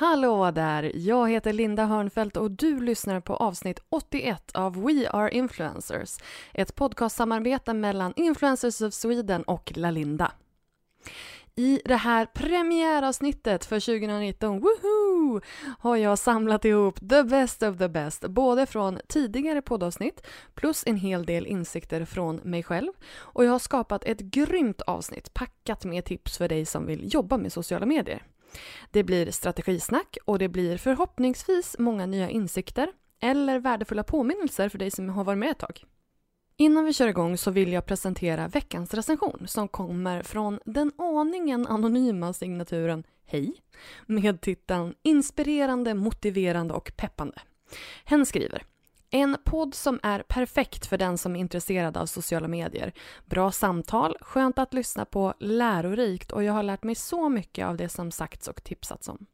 Hallå där! Jag heter Linda Hörnfeldt och du lyssnar på avsnitt 81 av We Are Influencers. Ett podcastsamarbete mellan Influencers of Sweden och Lalinda. I det här premiäravsnittet för 2019, woohoo, har jag samlat ihop the best of the best, både från tidigare poddavsnitt plus en hel del insikter från mig själv. Och jag har skapat ett grymt avsnitt packat med tips för dig som vill jobba med sociala medier. Det blir strategisnack och det blir förhoppningsvis många nya insikter eller värdefulla påminnelser för dig som har varit med ett tag. Innan vi kör igång så vill jag presentera veckans recension som kommer från den aningen anonyma signaturen Hej med titeln Inspirerande, motiverande och peppande. Hen skriver en podd som är perfekt för den som är intresserad av sociala medier. Bra samtal, skönt att lyssna på, lärorikt och jag har lärt mig så mycket av det som sagts och tipsats om.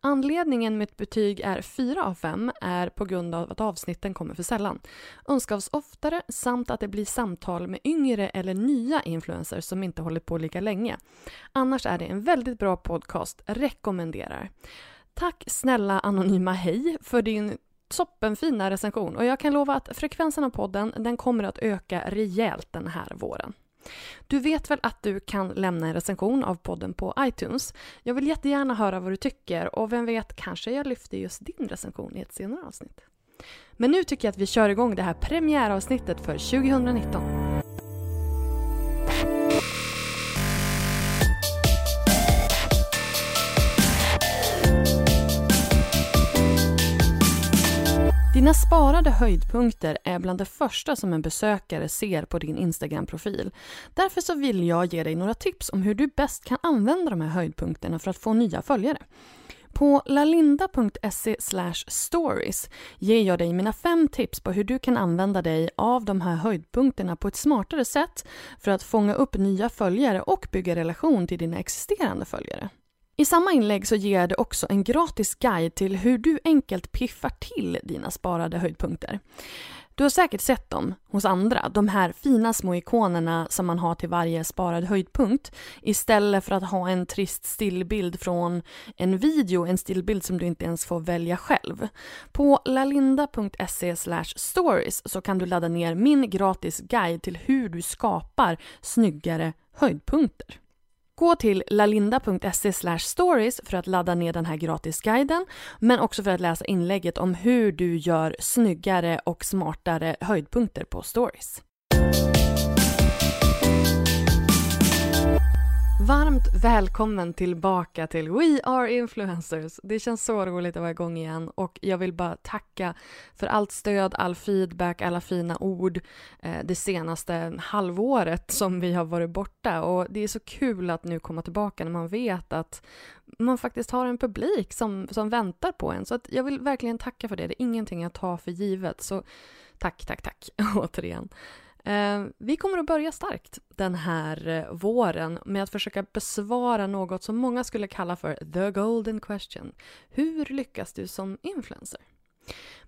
Anledningen mitt betyg är 4 av 5 är på grund av att avsnitten kommer för sällan. Önskas oftare samt att det blir samtal med yngre eller nya influencers som inte hållit på lika länge. Annars är det en väldigt bra podcast, rekommenderar. Tack snälla anonyma hej för din toppenfina recension och jag kan lova att frekvensen av podden den kommer att öka rejält den här våren. Du vet väl att du kan lämna en recension av podden på iTunes? Jag vill jättegärna höra vad du tycker och vem vet, kanske jag lyfter just din recension i ett senare avsnitt. Men nu tycker jag att vi kör igång det här premiäravsnittet för 2019. Dina sparade höjdpunkter är bland det första som en besökare ser på din Instagram-profil. Därför så vill jag ge dig några tips om hur du bäst kan använda de här höjdpunkterna för att få nya följare. På lalinda.se stories ger jag dig mina fem tips på hur du kan använda dig av de här höjdpunkterna på ett smartare sätt för att fånga upp nya följare och bygga relation till dina existerande följare. I samma inlägg så ger dig också en gratis guide till hur du enkelt piffar till dina sparade höjdpunkter. Du har säkert sett dem hos andra, de här fina små ikonerna som man har till varje sparad höjdpunkt istället för att ha en trist stillbild från en video, en stillbild som du inte ens får välja själv. På lalinda.se stories så kan du ladda ner min gratis guide till hur du skapar snyggare höjdpunkter. Gå till lalinda.se stories för att ladda ner den här gratisguiden men också för att läsa inlägget om hur du gör snyggare och smartare höjdpunkter på stories. Varmt välkommen tillbaka till We Are Influencers. Det känns så roligt att vara igång igen och jag vill bara tacka för allt stöd, all feedback, alla fina ord eh, det senaste halvåret som vi har varit borta och det är så kul att nu komma tillbaka när man vet att man faktiskt har en publik som, som väntar på en. Så att jag vill verkligen tacka för det. Det är ingenting jag tar för givet. Så tack, tack, tack återigen. Eh, vi kommer att börja starkt den här eh, våren med att försöka besvara något som många skulle kalla för the golden question. Hur lyckas du som influencer?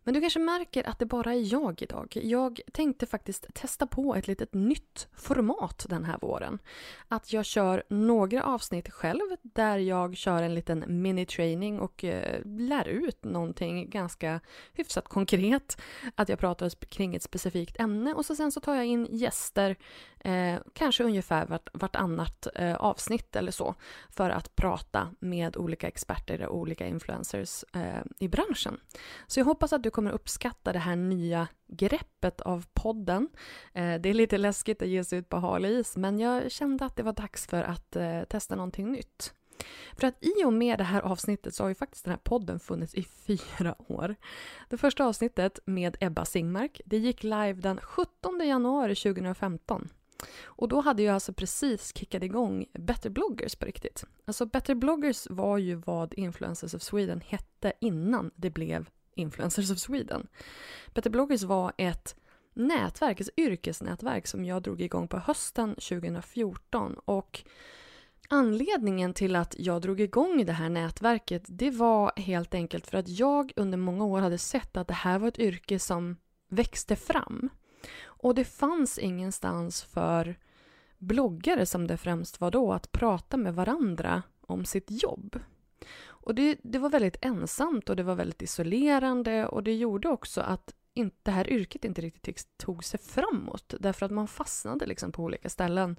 Men du kanske märker att det bara är jag idag. Jag tänkte faktiskt testa på ett litet nytt format den här våren. Att jag kör några avsnitt själv där jag kör en liten mini-training och eh, lär ut någonting ganska hyfsat konkret. Att jag pratar kring ett specifikt ämne och så sen så tar jag in gäster, eh, kanske ungefär vart, vartannat eh, avsnitt eller så, för att prata med olika experter och olika influencers eh, i branschen. Så jag hoppas att du kommer uppskatta det här nya greppet av podden. Eh, det är lite läskigt att ge sig ut på hal is, men jag kände att det var dags för att eh, testa någonting nytt. För att i och med det här avsnittet så har ju faktiskt den här podden funnits i fyra år. Det första avsnittet med Ebba Singmark, det gick live den 17 januari 2015. Och då hade jag alltså precis kickat igång Better bloggers på riktigt. Alltså Better bloggers var ju vad Influencers of Sweden hette innan det blev Influencers of Sweden. Better bloggers var ett nätverk, ett yrkesnätverk som jag drog igång på hösten 2014 och Anledningen till att jag drog igång det här nätverket det var helt enkelt för att jag under många år hade sett att det här var ett yrke som växte fram. Och det fanns ingenstans för bloggare som det främst var då att prata med varandra om sitt jobb. Och det, det var väldigt ensamt och det var väldigt isolerande och det gjorde också att inte, det här yrket inte riktigt tog sig framåt därför att man fastnade liksom på olika ställen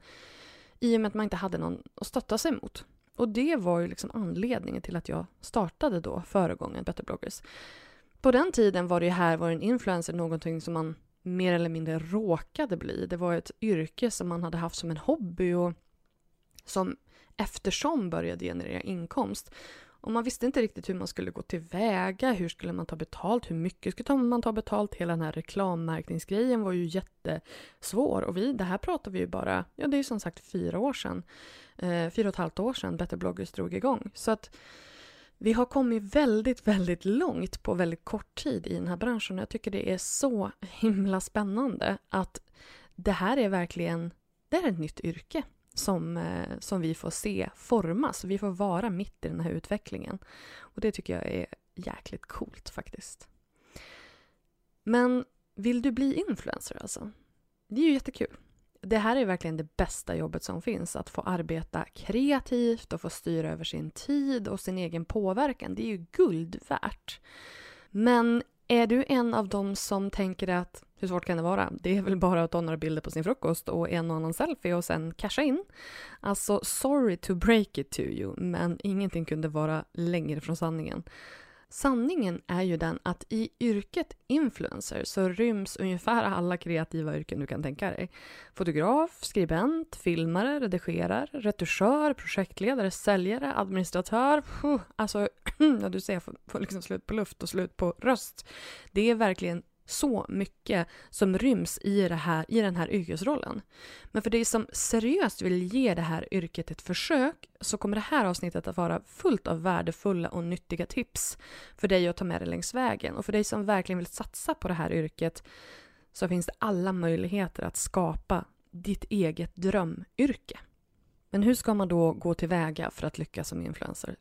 i och med att man inte hade någon att stötta sig mot. Och det var ju liksom anledningen till att jag startade då föregången Better bloggers. På den tiden var det ju här var en influencer någonting som man mer eller mindre råkade bli. Det var ett yrke som man hade haft som en hobby och som eftersom började generera inkomst. Och man visste inte riktigt hur man skulle gå tillväga, hur skulle man ta betalt, hur mycket skulle man ta betalt? Hela den här reklammärkningsgrejen var ju jättesvår. Och vi, det här pratar vi ju bara, ja det är ju som sagt fyra år sedan, eh, fyra och ett halvt år sedan Better bloggers drog igång. Så att vi har kommit väldigt, väldigt långt på väldigt kort tid i den här branschen. Jag tycker det är så himla spännande att det här är verkligen, det är ett nytt yrke som, eh, som vi får se formas. Vi får vara mitt i den här utvecklingen. Och det tycker jag är jäkligt coolt faktiskt. Men vill du bli influencer alltså? Det är ju jättekul. Det här är verkligen det bästa jobbet som finns, att få arbeta kreativt och få styra över sin tid och sin egen påverkan. Det är ju guld värt. Men är du en av dem som tänker att hur svårt kan det vara? Det är väl bara att ta några bilder på sin frukost och en och annan selfie och sen casha in. Alltså, sorry to break it to you, men ingenting kunde vara längre från sanningen. Sanningen är ju den att i yrket influencer så ryms ungefär alla kreativa yrken du kan tänka dig. Fotograf, skribent, filmare, redigerar, retuschör, projektledare, säljare, administratör. Alltså, ja, du ser, jag får, får liksom slut på luft och slut på röst. Det är verkligen så mycket som ryms i, det här, i den här yrkesrollen. Men för dig som seriöst vill ge det här yrket ett försök så kommer det här avsnittet att vara fullt av värdefulla och nyttiga tips för dig att ta med dig längs vägen. Och för dig som verkligen vill satsa på det här yrket så finns det alla möjligheter att skapa ditt eget drömyrke. Men hur ska man då gå tillväga för att lyckas som influencer?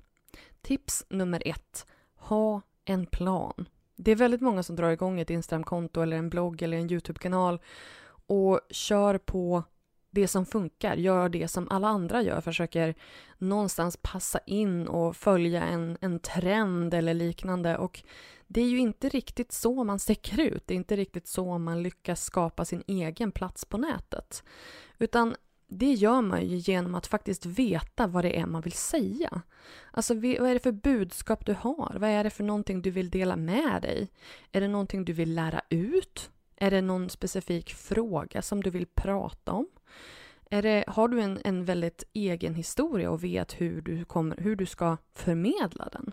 Tips nummer ett. Ha en plan. Det är väldigt många som drar igång ett Instagramkonto eller en blogg eller en Youtube-kanal och kör på det som funkar, gör det som alla andra gör, försöker någonstans passa in och följa en, en trend eller liknande. Och det är ju inte riktigt så man sticker ut, det är inte riktigt så man lyckas skapa sin egen plats på nätet. Utan det gör man ju genom att faktiskt veta vad det är man vill säga. Alltså vad är det för budskap du har? Vad är det för någonting du vill dela med dig? Är det någonting du vill lära ut? Är det någon specifik fråga som du vill prata om? Är det, har du en, en väldigt egen historia och vet hur du, kommer, hur du ska förmedla den?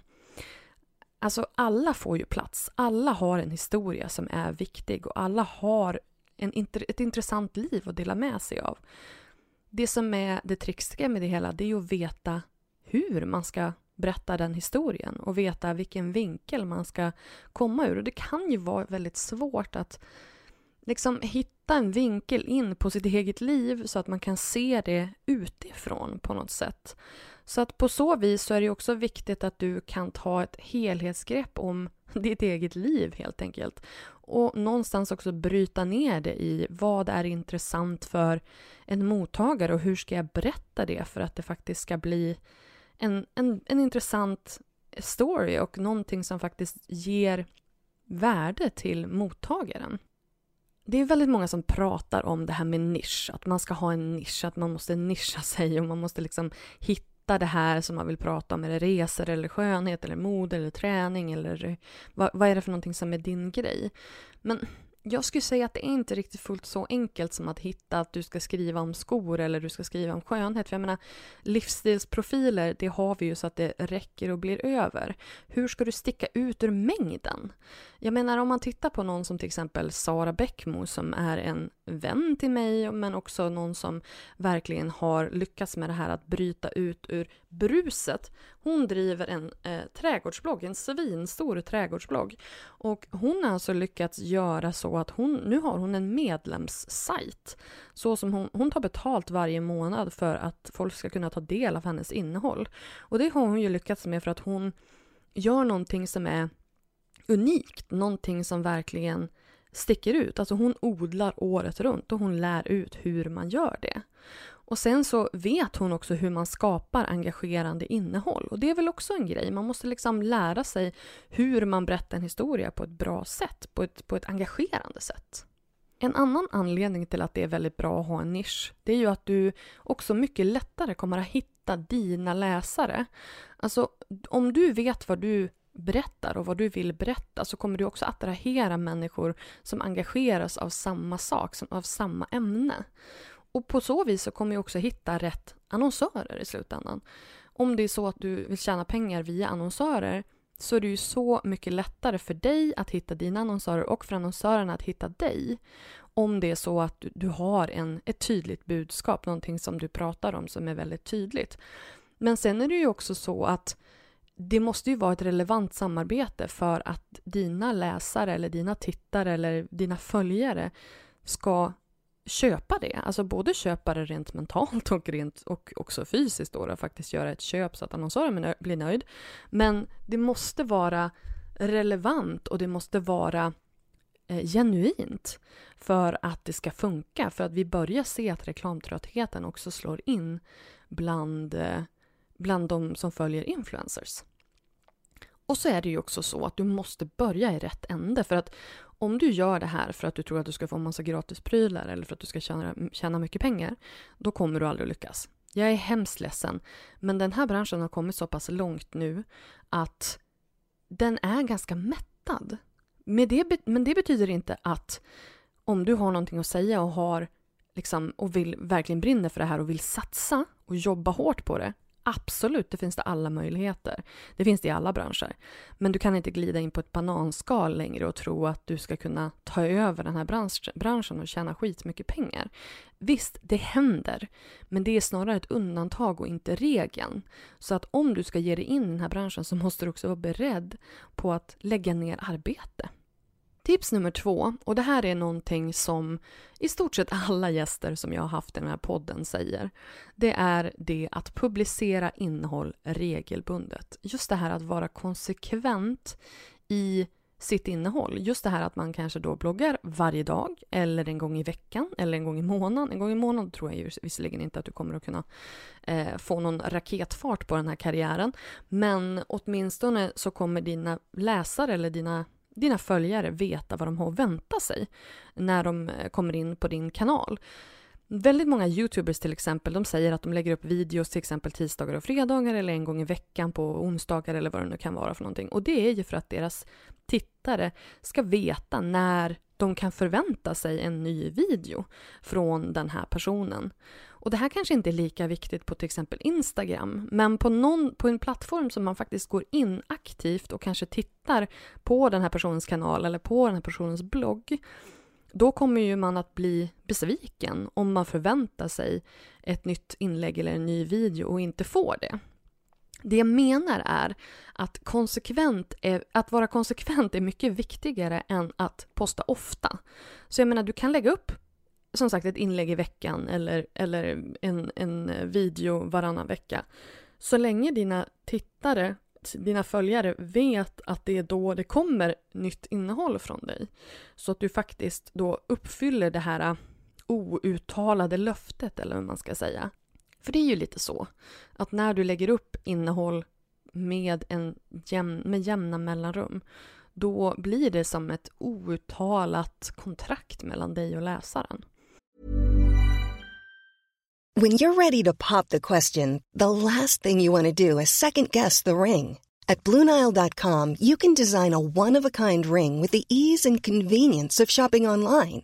Alltså alla får ju plats. Alla har en historia som är viktig och alla har en, ett intressant liv att dela med sig av det som är det trixiga med det hela, det är ju att veta hur man ska berätta den historien och veta vilken vinkel man ska komma ur. Och det kan ju vara väldigt svårt att liksom hitta en vinkel in på sitt eget liv så att man kan se det utifrån på något sätt. Så att på så vis så är det också viktigt att du kan ta ett helhetsgrepp om ditt eget liv helt enkelt. Och någonstans också bryta ner det i vad är intressant för en mottagare och hur ska jag berätta det för att det faktiskt ska bli en, en, en intressant story och någonting som faktiskt ger värde till mottagaren. Det är väldigt många som pratar om det här med nisch, att man ska ha en nisch, att man måste nischa sig och man måste liksom hitta det här som man vill prata om. Är det resor eller skönhet eller mode eller träning eller vad, vad är det för någonting som är din grej? Men jag skulle säga att det är inte riktigt fullt så enkelt som att hitta att du ska skriva om skor eller du ska skriva om skönhet. För jag menar, livsstilsprofiler, det har vi ju så att det räcker och blir över. Hur ska du sticka ut ur mängden? Jag menar om man tittar på någon som till exempel Sara Bäckmo som är en vän till mig men också någon som verkligen har lyckats med det här att bryta ut ur bruset. Hon driver en eh, trädgårdsblogg, en svinstor trädgårdsblogg. Och hon har alltså lyckats göra så att hon, nu har hon en medlemssajt. Så som hon, hon tar betalt varje månad för att folk ska kunna ta del av hennes innehåll. Och det har hon ju lyckats med för att hon gör någonting som är unikt, någonting som verkligen sticker ut. Alltså hon odlar året runt och hon lär ut hur man gör det. Och sen så vet hon också hur man skapar engagerande innehåll. Och det är väl också en grej. Man måste liksom lära sig hur man berättar en historia på ett bra sätt, på ett, på ett engagerande sätt. En annan anledning till att det är väldigt bra att ha en nisch, det är ju att du också mycket lättare kommer att hitta dina läsare. Alltså, om du vet vad du berättar och vad du vill berätta så kommer du också attrahera människor som engageras av samma sak, av samma ämne. Och på så vis så kommer du också hitta rätt annonsörer i slutändan. Om det är så att du vill tjäna pengar via annonsörer så är det ju så mycket lättare för dig att hitta dina annonsörer och för annonsörerna att hitta dig. Om det är så att du, har en, ett tydligt budskap, någonting som du pratar om som är väldigt tydligt. Men sen är det ju också så att det måste ju vara ett relevant samarbete för att dina läsare eller dina tittare eller dina följare ska köpa det. Alltså både köpa det rent mentalt och, rent, och också fysiskt då, och faktiskt göra ett köp så att annonsören blir nöjd. Men det måste vara relevant och det måste vara eh, genuint för att det ska funka. För att vi börjar se att reklamtröttheten också slår in bland, eh, bland de som följer influencers. Och så är det ju också så att du måste börja i rätt ände för att om du gör det här för att du tror att du ska få en massa gratisprylar eller för att du ska tjäna, tjäna mycket pengar, då kommer du aldrig lyckas. Jag är hemskt ledsen, men den här branschen har kommit så pass långt nu att den är ganska mättad. Men det, men det betyder inte att om du har någonting att säga och har liksom, och vill, verkligen brinner för det här och vill satsa och jobba hårt på det, Absolut, det finns det alla möjligheter. Det finns det i alla branscher. Men du kan inte glida in på ett bananskal längre och tro att du ska kunna ta över den här branschen och tjäna skitmycket pengar. Visst, det händer, men det är snarare ett undantag och inte regeln. Så att om du ska ge dig in i den här branschen så måste du också vara beredd på att lägga ner arbete. Tips nummer två, och det här är någonting som i stort sett alla gäster som jag har haft i den här podden säger. Det är det att publicera innehåll regelbundet. Just det här att vara konsekvent i sitt innehåll. Just det här att man kanske då bloggar varje dag eller en gång i veckan eller en gång i månaden. En gång i månaden tror jag ju visserligen inte att du kommer att kunna eh, få någon raketfart på den här karriären. Men åtminstone så kommer dina läsare eller dina dina följare veta vad de har att vänta sig när de eh, kommer in på din kanal. Väldigt många youtubers till exempel, de säger att de lägger upp videos till exempel tisdagar och fredagar eller en gång i veckan på onsdagar eller vad det nu kan vara för någonting. Och det är ju för att deras tittare ska veta när de kan förvänta sig en ny video från den här personen. Och det här kanske inte är lika viktigt på till exempel Instagram, men på, någon, på en plattform som man faktiskt går in aktivt och kanske tittar på den här personens kanal eller på den här personens blogg, då kommer ju man att bli besviken om man förväntar sig ett nytt inlägg eller en ny video och inte får det. Det jag menar är att, konsekvent är, att vara konsekvent är mycket viktigare än att posta ofta. Så jag menar, du kan lägga upp som sagt ett inlägg i veckan eller, eller en, en video varannan vecka. Så länge dina tittare dina följare vet att det är då det kommer nytt innehåll från dig. Så att du faktiskt då uppfyller det här outtalade löftet, eller vad man ska säga. För det är ju lite så att när du lägger upp innehåll med, en jäm, med jämna mellanrum då blir det som ett outtalat kontrakt mellan dig och läsaren. When you're ready to pop the question, the last thing you want to do is second guess the ring. At BlueNile.com you can design a one-of-a-kind ring with the ease and convenience of shopping online.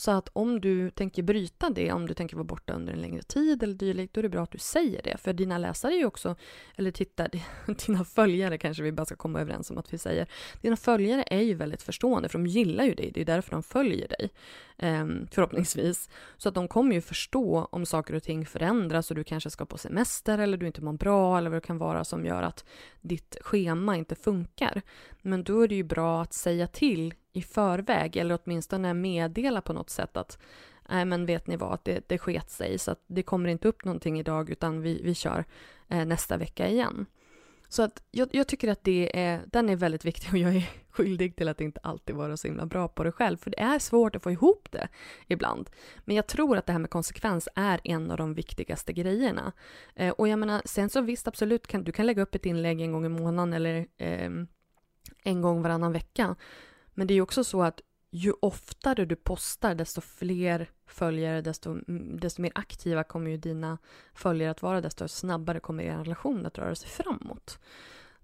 Så att om du tänker bryta det, om du tänker vara borta under en längre tid eller dylikt, då är det bra att du säger det. För dina läsare är ju också, eller titta, dina följare kanske vi bara ska komma överens om att vi säger. Dina följare är ju väldigt förstående, för de gillar ju dig. Det är därför de följer dig. Ehm, förhoppningsvis. Så att de kommer ju förstå om saker och ting förändras och du kanske ska på semester eller du inte mår bra eller vad det kan vara som gör att ditt schema inte funkar. Men då är det ju bra att säga till i förväg eller åtminstone meddela på något sätt att nej men vet ni vad, det, det sket sig så att det kommer inte upp någonting idag utan vi, vi kör eh, nästa vecka igen. Så att jag, jag, tycker att det är, den är väldigt viktig och jag är skyldig till att inte alltid vara så himla bra på det själv, för det är svårt att få ihop det ibland. Men jag tror att det här med konsekvens är en av de viktigaste grejerna. Eh, och jag menar, sen så visst absolut, kan, du kan lägga upp ett inlägg en gång i månaden eller eh, en gång varannan vecka. Men det är ju också så att ju oftare du postar, desto fler följare, desto, desto mer aktiva kommer ju dina följare att vara, desto snabbare kommer er relation att röra sig framåt.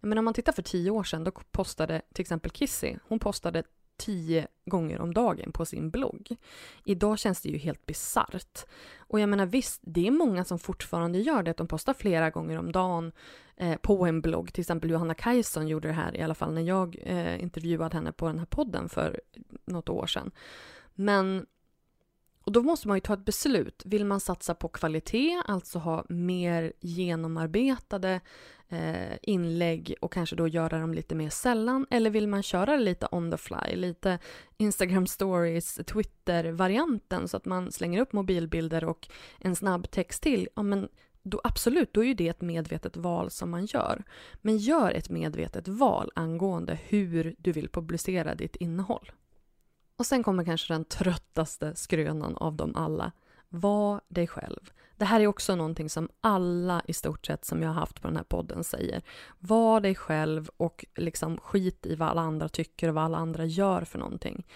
Men om man tittar för tio år sedan, då postade till exempel Kissy, hon postade tio gånger om dagen på sin blogg. Idag känns det ju helt bisarrt. Och jag menar visst, det är många som fortfarande gör det, att de postar flera gånger om dagen eh, på en blogg. Till exempel Johanna Kajson gjorde det här i alla fall när jag eh, intervjuade henne på den här podden för något år sedan. Men och då måste man ju ta ett beslut. Vill man satsa på kvalitet, alltså ha mer genomarbetade eh, inlägg och kanske då göra dem lite mer sällan? Eller vill man köra lite on the fly, lite Instagram stories, Twitter-varianten så att man slänger upp mobilbilder och en snabb text till? Ja, men då absolut, då är ju det ett medvetet val som man gör. Men gör ett medvetet val angående hur du vill publicera ditt innehåll. Och sen kommer kanske den tröttaste skrönan av dem alla. Var dig själv. Det här är också någonting som alla i stort sett som jag har haft på den här podden säger. Var dig själv och liksom skit i vad alla andra tycker och vad alla andra gör för någonting.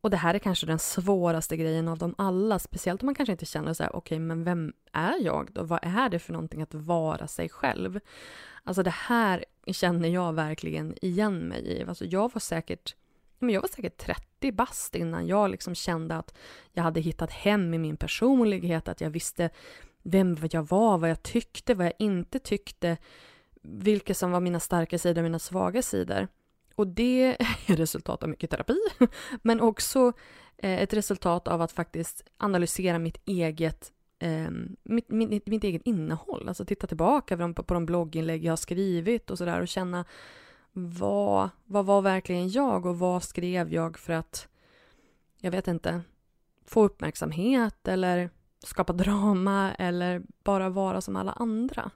Och det här är kanske den svåraste grejen av dem alla, speciellt om man kanske inte känner så här, okej, okay, men vem är jag då? Vad är det för någonting att vara sig själv? Alltså det här känner jag verkligen igen mig i. Alltså jag var säkert men jag var säkert 30 bast innan jag liksom kände att jag hade hittat hem i min personlighet, att jag visste vem jag var, vad jag tyckte, vad jag inte tyckte, vilka som var mina starka sidor och mina svaga sidor. Och det är resultat av mycket terapi, men också eh, ett resultat av att faktiskt analysera mitt eget eh, mitt, mitt, mitt, eget innehåll, alltså titta tillbaka på de, på de blogginlägg jag har skrivit och sådär och känna vad, vad var verkligen jag och vad skrev jag för att, jag vet inte, få uppmärksamhet eller skapa drama eller bara vara som alla andra.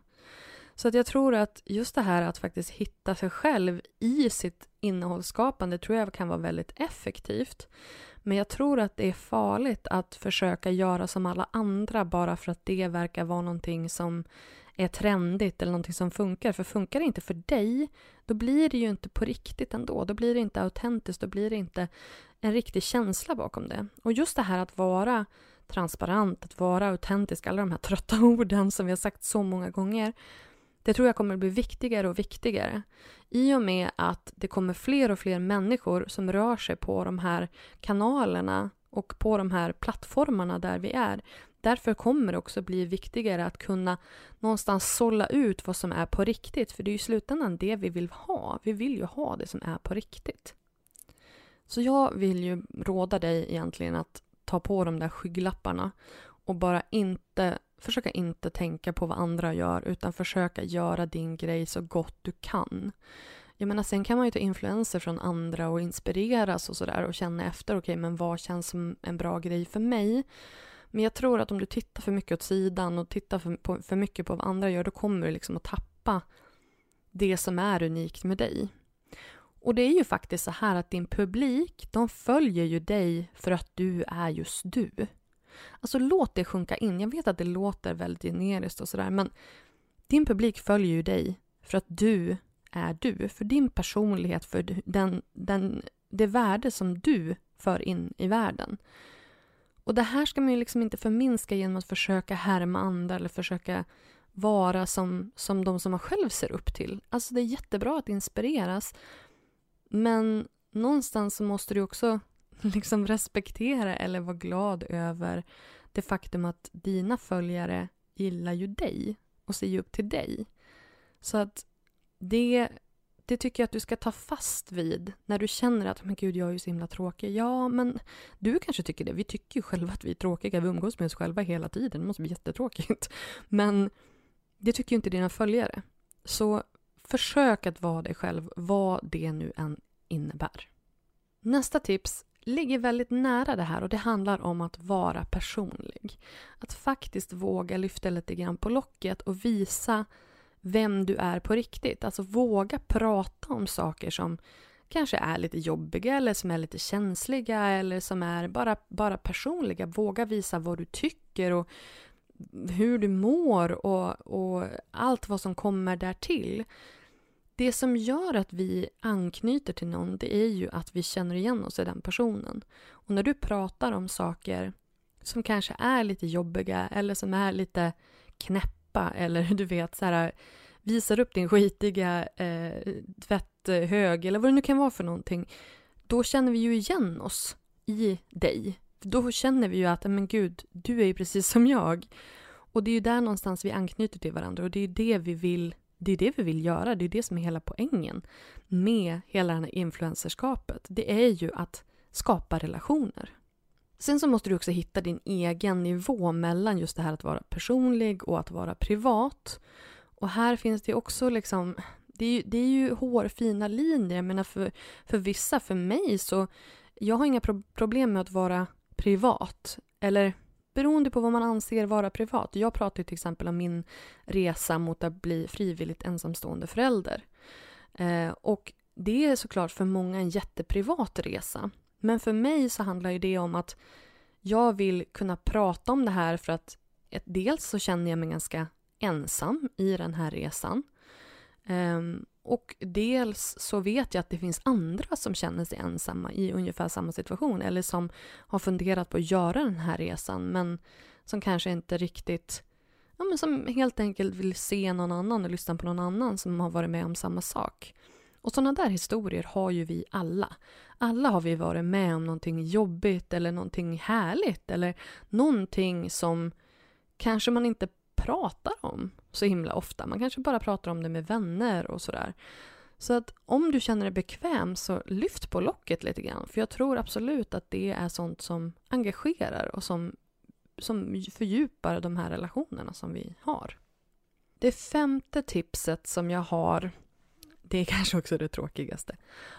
Så att jag tror att just det här att faktiskt hitta sig själv i sitt innehållsskapande tror jag kan vara väldigt effektivt. Men jag tror att det är farligt att försöka göra som alla andra bara för att det verkar vara någonting som är trendigt eller någonting som funkar. För funkar det inte för dig, då blir det ju inte på riktigt ändå. Då blir det inte autentiskt, då blir det inte en riktig känsla bakom det. Och just det här att vara transparent, att vara autentisk, alla de här trötta orden som vi har sagt så många gånger. Det tror jag kommer att bli viktigare och viktigare. I och med att det kommer fler och fler människor som rör sig på de här kanalerna och på de här plattformarna där vi är. Därför kommer det också bli viktigare att kunna någonstans sålla ut vad som är på riktigt. För det är ju i slutändan det vi vill ha. Vi vill ju ha det som är på riktigt. Så jag vill ju råda dig egentligen att ta på de där skygglapparna och bara inte försöka inte tänka på vad andra gör utan försöka göra din grej så gott du kan. Jag menar, sen kan man ju ta influenser från andra och inspireras och sådär och känna efter, okej, okay, men vad känns som en bra grej för mig? Men jag tror att om du tittar för mycket åt sidan och tittar för, på, för mycket på vad andra gör, då kommer du liksom att tappa det som är unikt med dig. Och det är ju faktiskt så här att din publik, de följer ju dig för att du är just du. Alltså låt det sjunka in. Jag vet att det låter väldigt generiskt och sådär, men din publik följer ju dig för att du är du. För din personlighet, för den, den, det värde som du för in i världen. Och det här ska man ju liksom inte förminska genom att försöka härma andra eller försöka vara som, som de som man själv ser upp till. Alltså det är jättebra att inspireras men någonstans så måste du också liksom respektera eller vara glad över det faktum att dina följare gillar ju dig och ser ju upp till dig. Så att det, det tycker jag att du ska ta fast vid när du känner att men gud, jag är ju så himla tråkig. Ja, men du kanske tycker det. Vi tycker ju själva att vi är tråkiga. Vi umgås med oss själva hela tiden. Det måste bli jättetråkigt. Men det tycker ju inte dina följare. Så försök att vara dig själv, vad det nu än innebär. Nästa tips ligger väldigt nära det här och det handlar om att vara personlig. Att faktiskt våga lyfta lite grann på locket och visa vem du är på riktigt. Alltså våga prata om saker som kanske är lite jobbiga eller som är lite känsliga eller som är bara, bara personliga. Våga visa vad du tycker och hur du mår och, och allt vad som kommer därtill. Det som gör att vi anknyter till någon det är ju att vi känner igen oss i den personen. Och när du pratar om saker som kanske är lite jobbiga eller som är lite knäppa eller du vet så här visar upp din skitiga eh, tvätthög eller vad det nu kan vara för någonting. Då känner vi ju igen oss i dig. Då känner vi ju att, men gud, du är ju precis som jag. Och det är ju där någonstans vi anknyter till varandra och det är ju det vi vill det är det vi vill göra, det är det som är hela poängen med hela det här influencerskapet. Det är ju att skapa relationer. Sen så måste du också hitta din egen nivå mellan just det här att vara personlig och att vara privat. Och här finns det också liksom, det är ju, det är ju hårfina linjer. Jag menar för, för vissa, för mig så, jag har inga pro problem med att vara privat. Eller beroende på vad man anser vara privat. Jag pratar till exempel om min resa mot att bli frivilligt ensamstående förälder. Eh, och det är såklart för många en jätteprivat resa. Men för mig så handlar ju det om att jag vill kunna prata om det här för att ett, dels så känner jag mig ganska ensam i den här resan. Um, och dels så vet jag att det finns andra som känner sig ensamma i ungefär samma situation eller som har funderat på att göra den här resan men som kanske inte riktigt ja, men som helt enkelt vill se någon annan och lyssna på någon annan som har varit med om samma sak. Och sådana där historier har ju vi alla. Alla har vi varit med om någonting jobbigt eller någonting härligt eller någonting som kanske man inte pratar om så himla ofta. Man kanske bara pratar om det med vänner och sådär. Så att om du känner dig bekväm så lyft på locket lite grann. För jag tror absolut att det är sånt som engagerar och som, som fördjupar de här relationerna som vi har. Det femte tipset som jag har, det är kanske också det tråkigaste.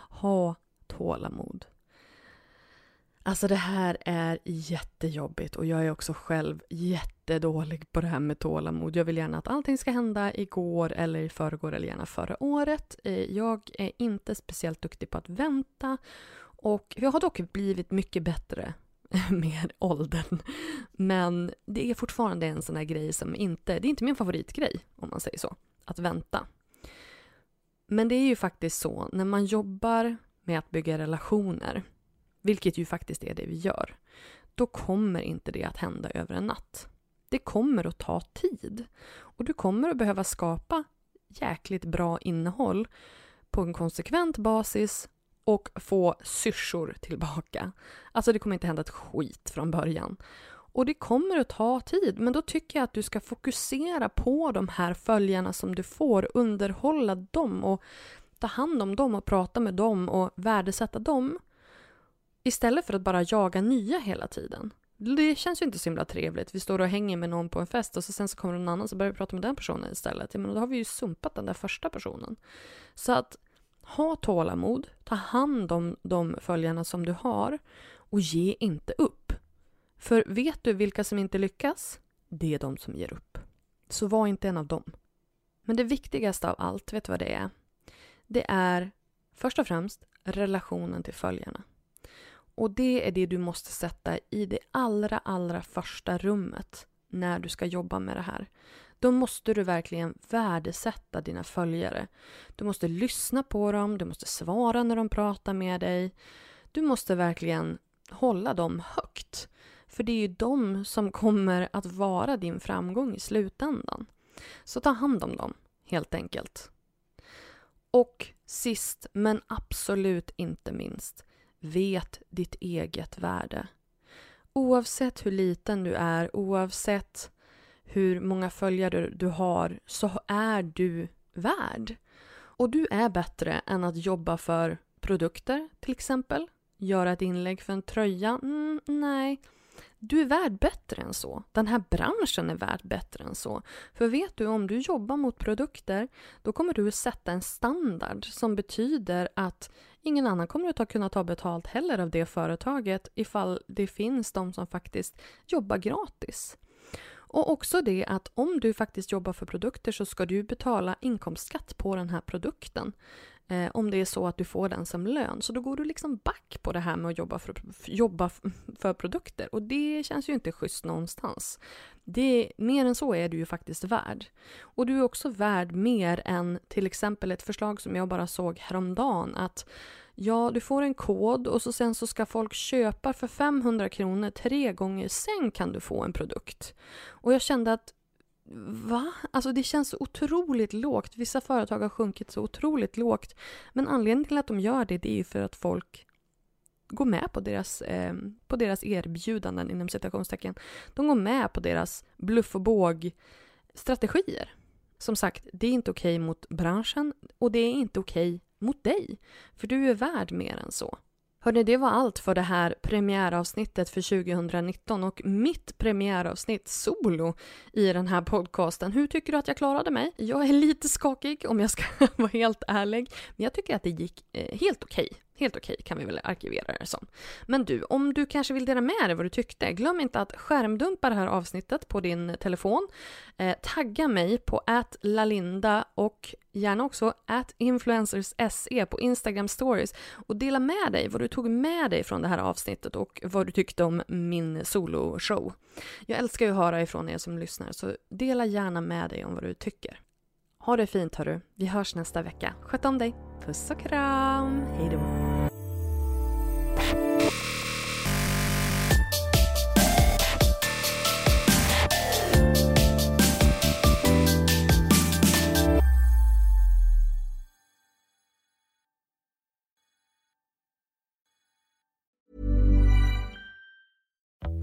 Ha tålamod. Alltså det här är jättejobbigt och jag är också själv jättedålig på det här med tålamod. Jag vill gärna att allting ska hända igår eller i förrgår eller gärna förra året. Eh, jag är inte speciellt duktig på att vänta och jag har dock blivit mycket bättre med åldern. Men det är fortfarande en sån här grej som inte, det är inte min favoritgrej om man säger så, att vänta. Men det är ju faktiskt så, när man jobbar med att bygga relationer, vilket ju faktiskt är det vi gör, då kommer inte det att hända över en natt. Det kommer att ta tid. Och du kommer att behöva skapa jäkligt bra innehåll på en konsekvent basis och få syrsor tillbaka. Alltså det kommer inte hända ett skit från början. Och det kommer att ta tid, men då tycker jag att du ska fokusera på de här följarna som du får, underhålla dem och ta hand om dem och prata med dem och värdesätta dem. Istället för att bara jaga nya hela tiden. Det känns ju inte så himla trevligt. Vi står och hänger med någon på en fest och så sen så kommer någon annan så börjar vi prata med den personen istället. Men då har vi ju sumpat den där första personen. Så att ha tålamod, ta hand om de följarna som du har och ge inte upp. För vet du vilka som inte lyckas? Det är de som ger upp. Så var inte en av dem. Men det viktigaste av allt, vet du vad det är? Det är först och främst relationen till följarna. Och det är det du måste sätta i det allra, allra första rummet när du ska jobba med det här. Då måste du verkligen värdesätta dina följare. Du måste lyssna på dem, du måste svara när de pratar med dig. Du måste verkligen hålla dem högt. För det är ju de som kommer att vara din framgång i slutändan. Så ta hand om dem, helt enkelt. Och sist, men absolut inte minst, vet ditt eget värde. Oavsett hur liten du är, oavsett hur många följare du har, så är du värd. Och du är bättre än att jobba för produkter, till exempel. Göra ett inlägg för en tröja? Mm, nej. Du är värd bättre än så. Den här branschen är värd bättre än så. För vet du, om du jobbar mot produkter, då kommer du sätta en standard som betyder att ingen annan kommer att kunna ta betalt heller av det företaget ifall det finns de som faktiskt jobbar gratis. Och också det att om du faktiskt jobbar för produkter så ska du betala inkomstskatt på den här produkten. Eh, om det är så att du får den som lön. Så då går du liksom back på det här med att jobba för, jobba för produkter. Och det känns ju inte schysst någonstans. Det, mer än så är du ju faktiskt värd. Och du är också värd mer än till exempel ett förslag som jag bara såg häromdagen. Att Ja, du får en kod och så sen så ska folk köpa för 500 kronor tre gånger. Sen kan du få en produkt. Och jag kände att Va? Alltså det känns så otroligt lågt. Vissa företag har sjunkit så otroligt lågt. Men anledningen till att de gör det, det är ju för att folk går med på deras, eh, på deras erbjudanden inom citationstecken. De går med på deras bluff och båg strategier. Som sagt, det är inte okej okay mot branschen och det är inte okej okay mot dig. För du är värd mer än så. Hörni, det var allt för det här premiäravsnittet för 2019 och mitt premiäravsnitt solo i den här podcasten. Hur tycker du att jag klarade mig? Jag är lite skakig om jag ska vara helt ärlig, men jag tycker att det gick eh, helt okej. Okay. Helt okej okay, kan vi väl arkivera det som. Men du, om du kanske vill dela med dig vad du tyckte, glöm inte att skärmdumpa det här avsnittet på din telefon. Eh, tagga mig på @lalinda och gärna också influencersse på Instagram stories och dela med dig vad du tog med dig från det här avsnittet och vad du tyckte om min soloshow. Jag älskar ju att höra ifrån er som lyssnar så dela gärna med dig om vad du tycker. Ha det fint hörru. Vi hörs nästa vecka. Sköt om dig. Puss och kram. Hejdå!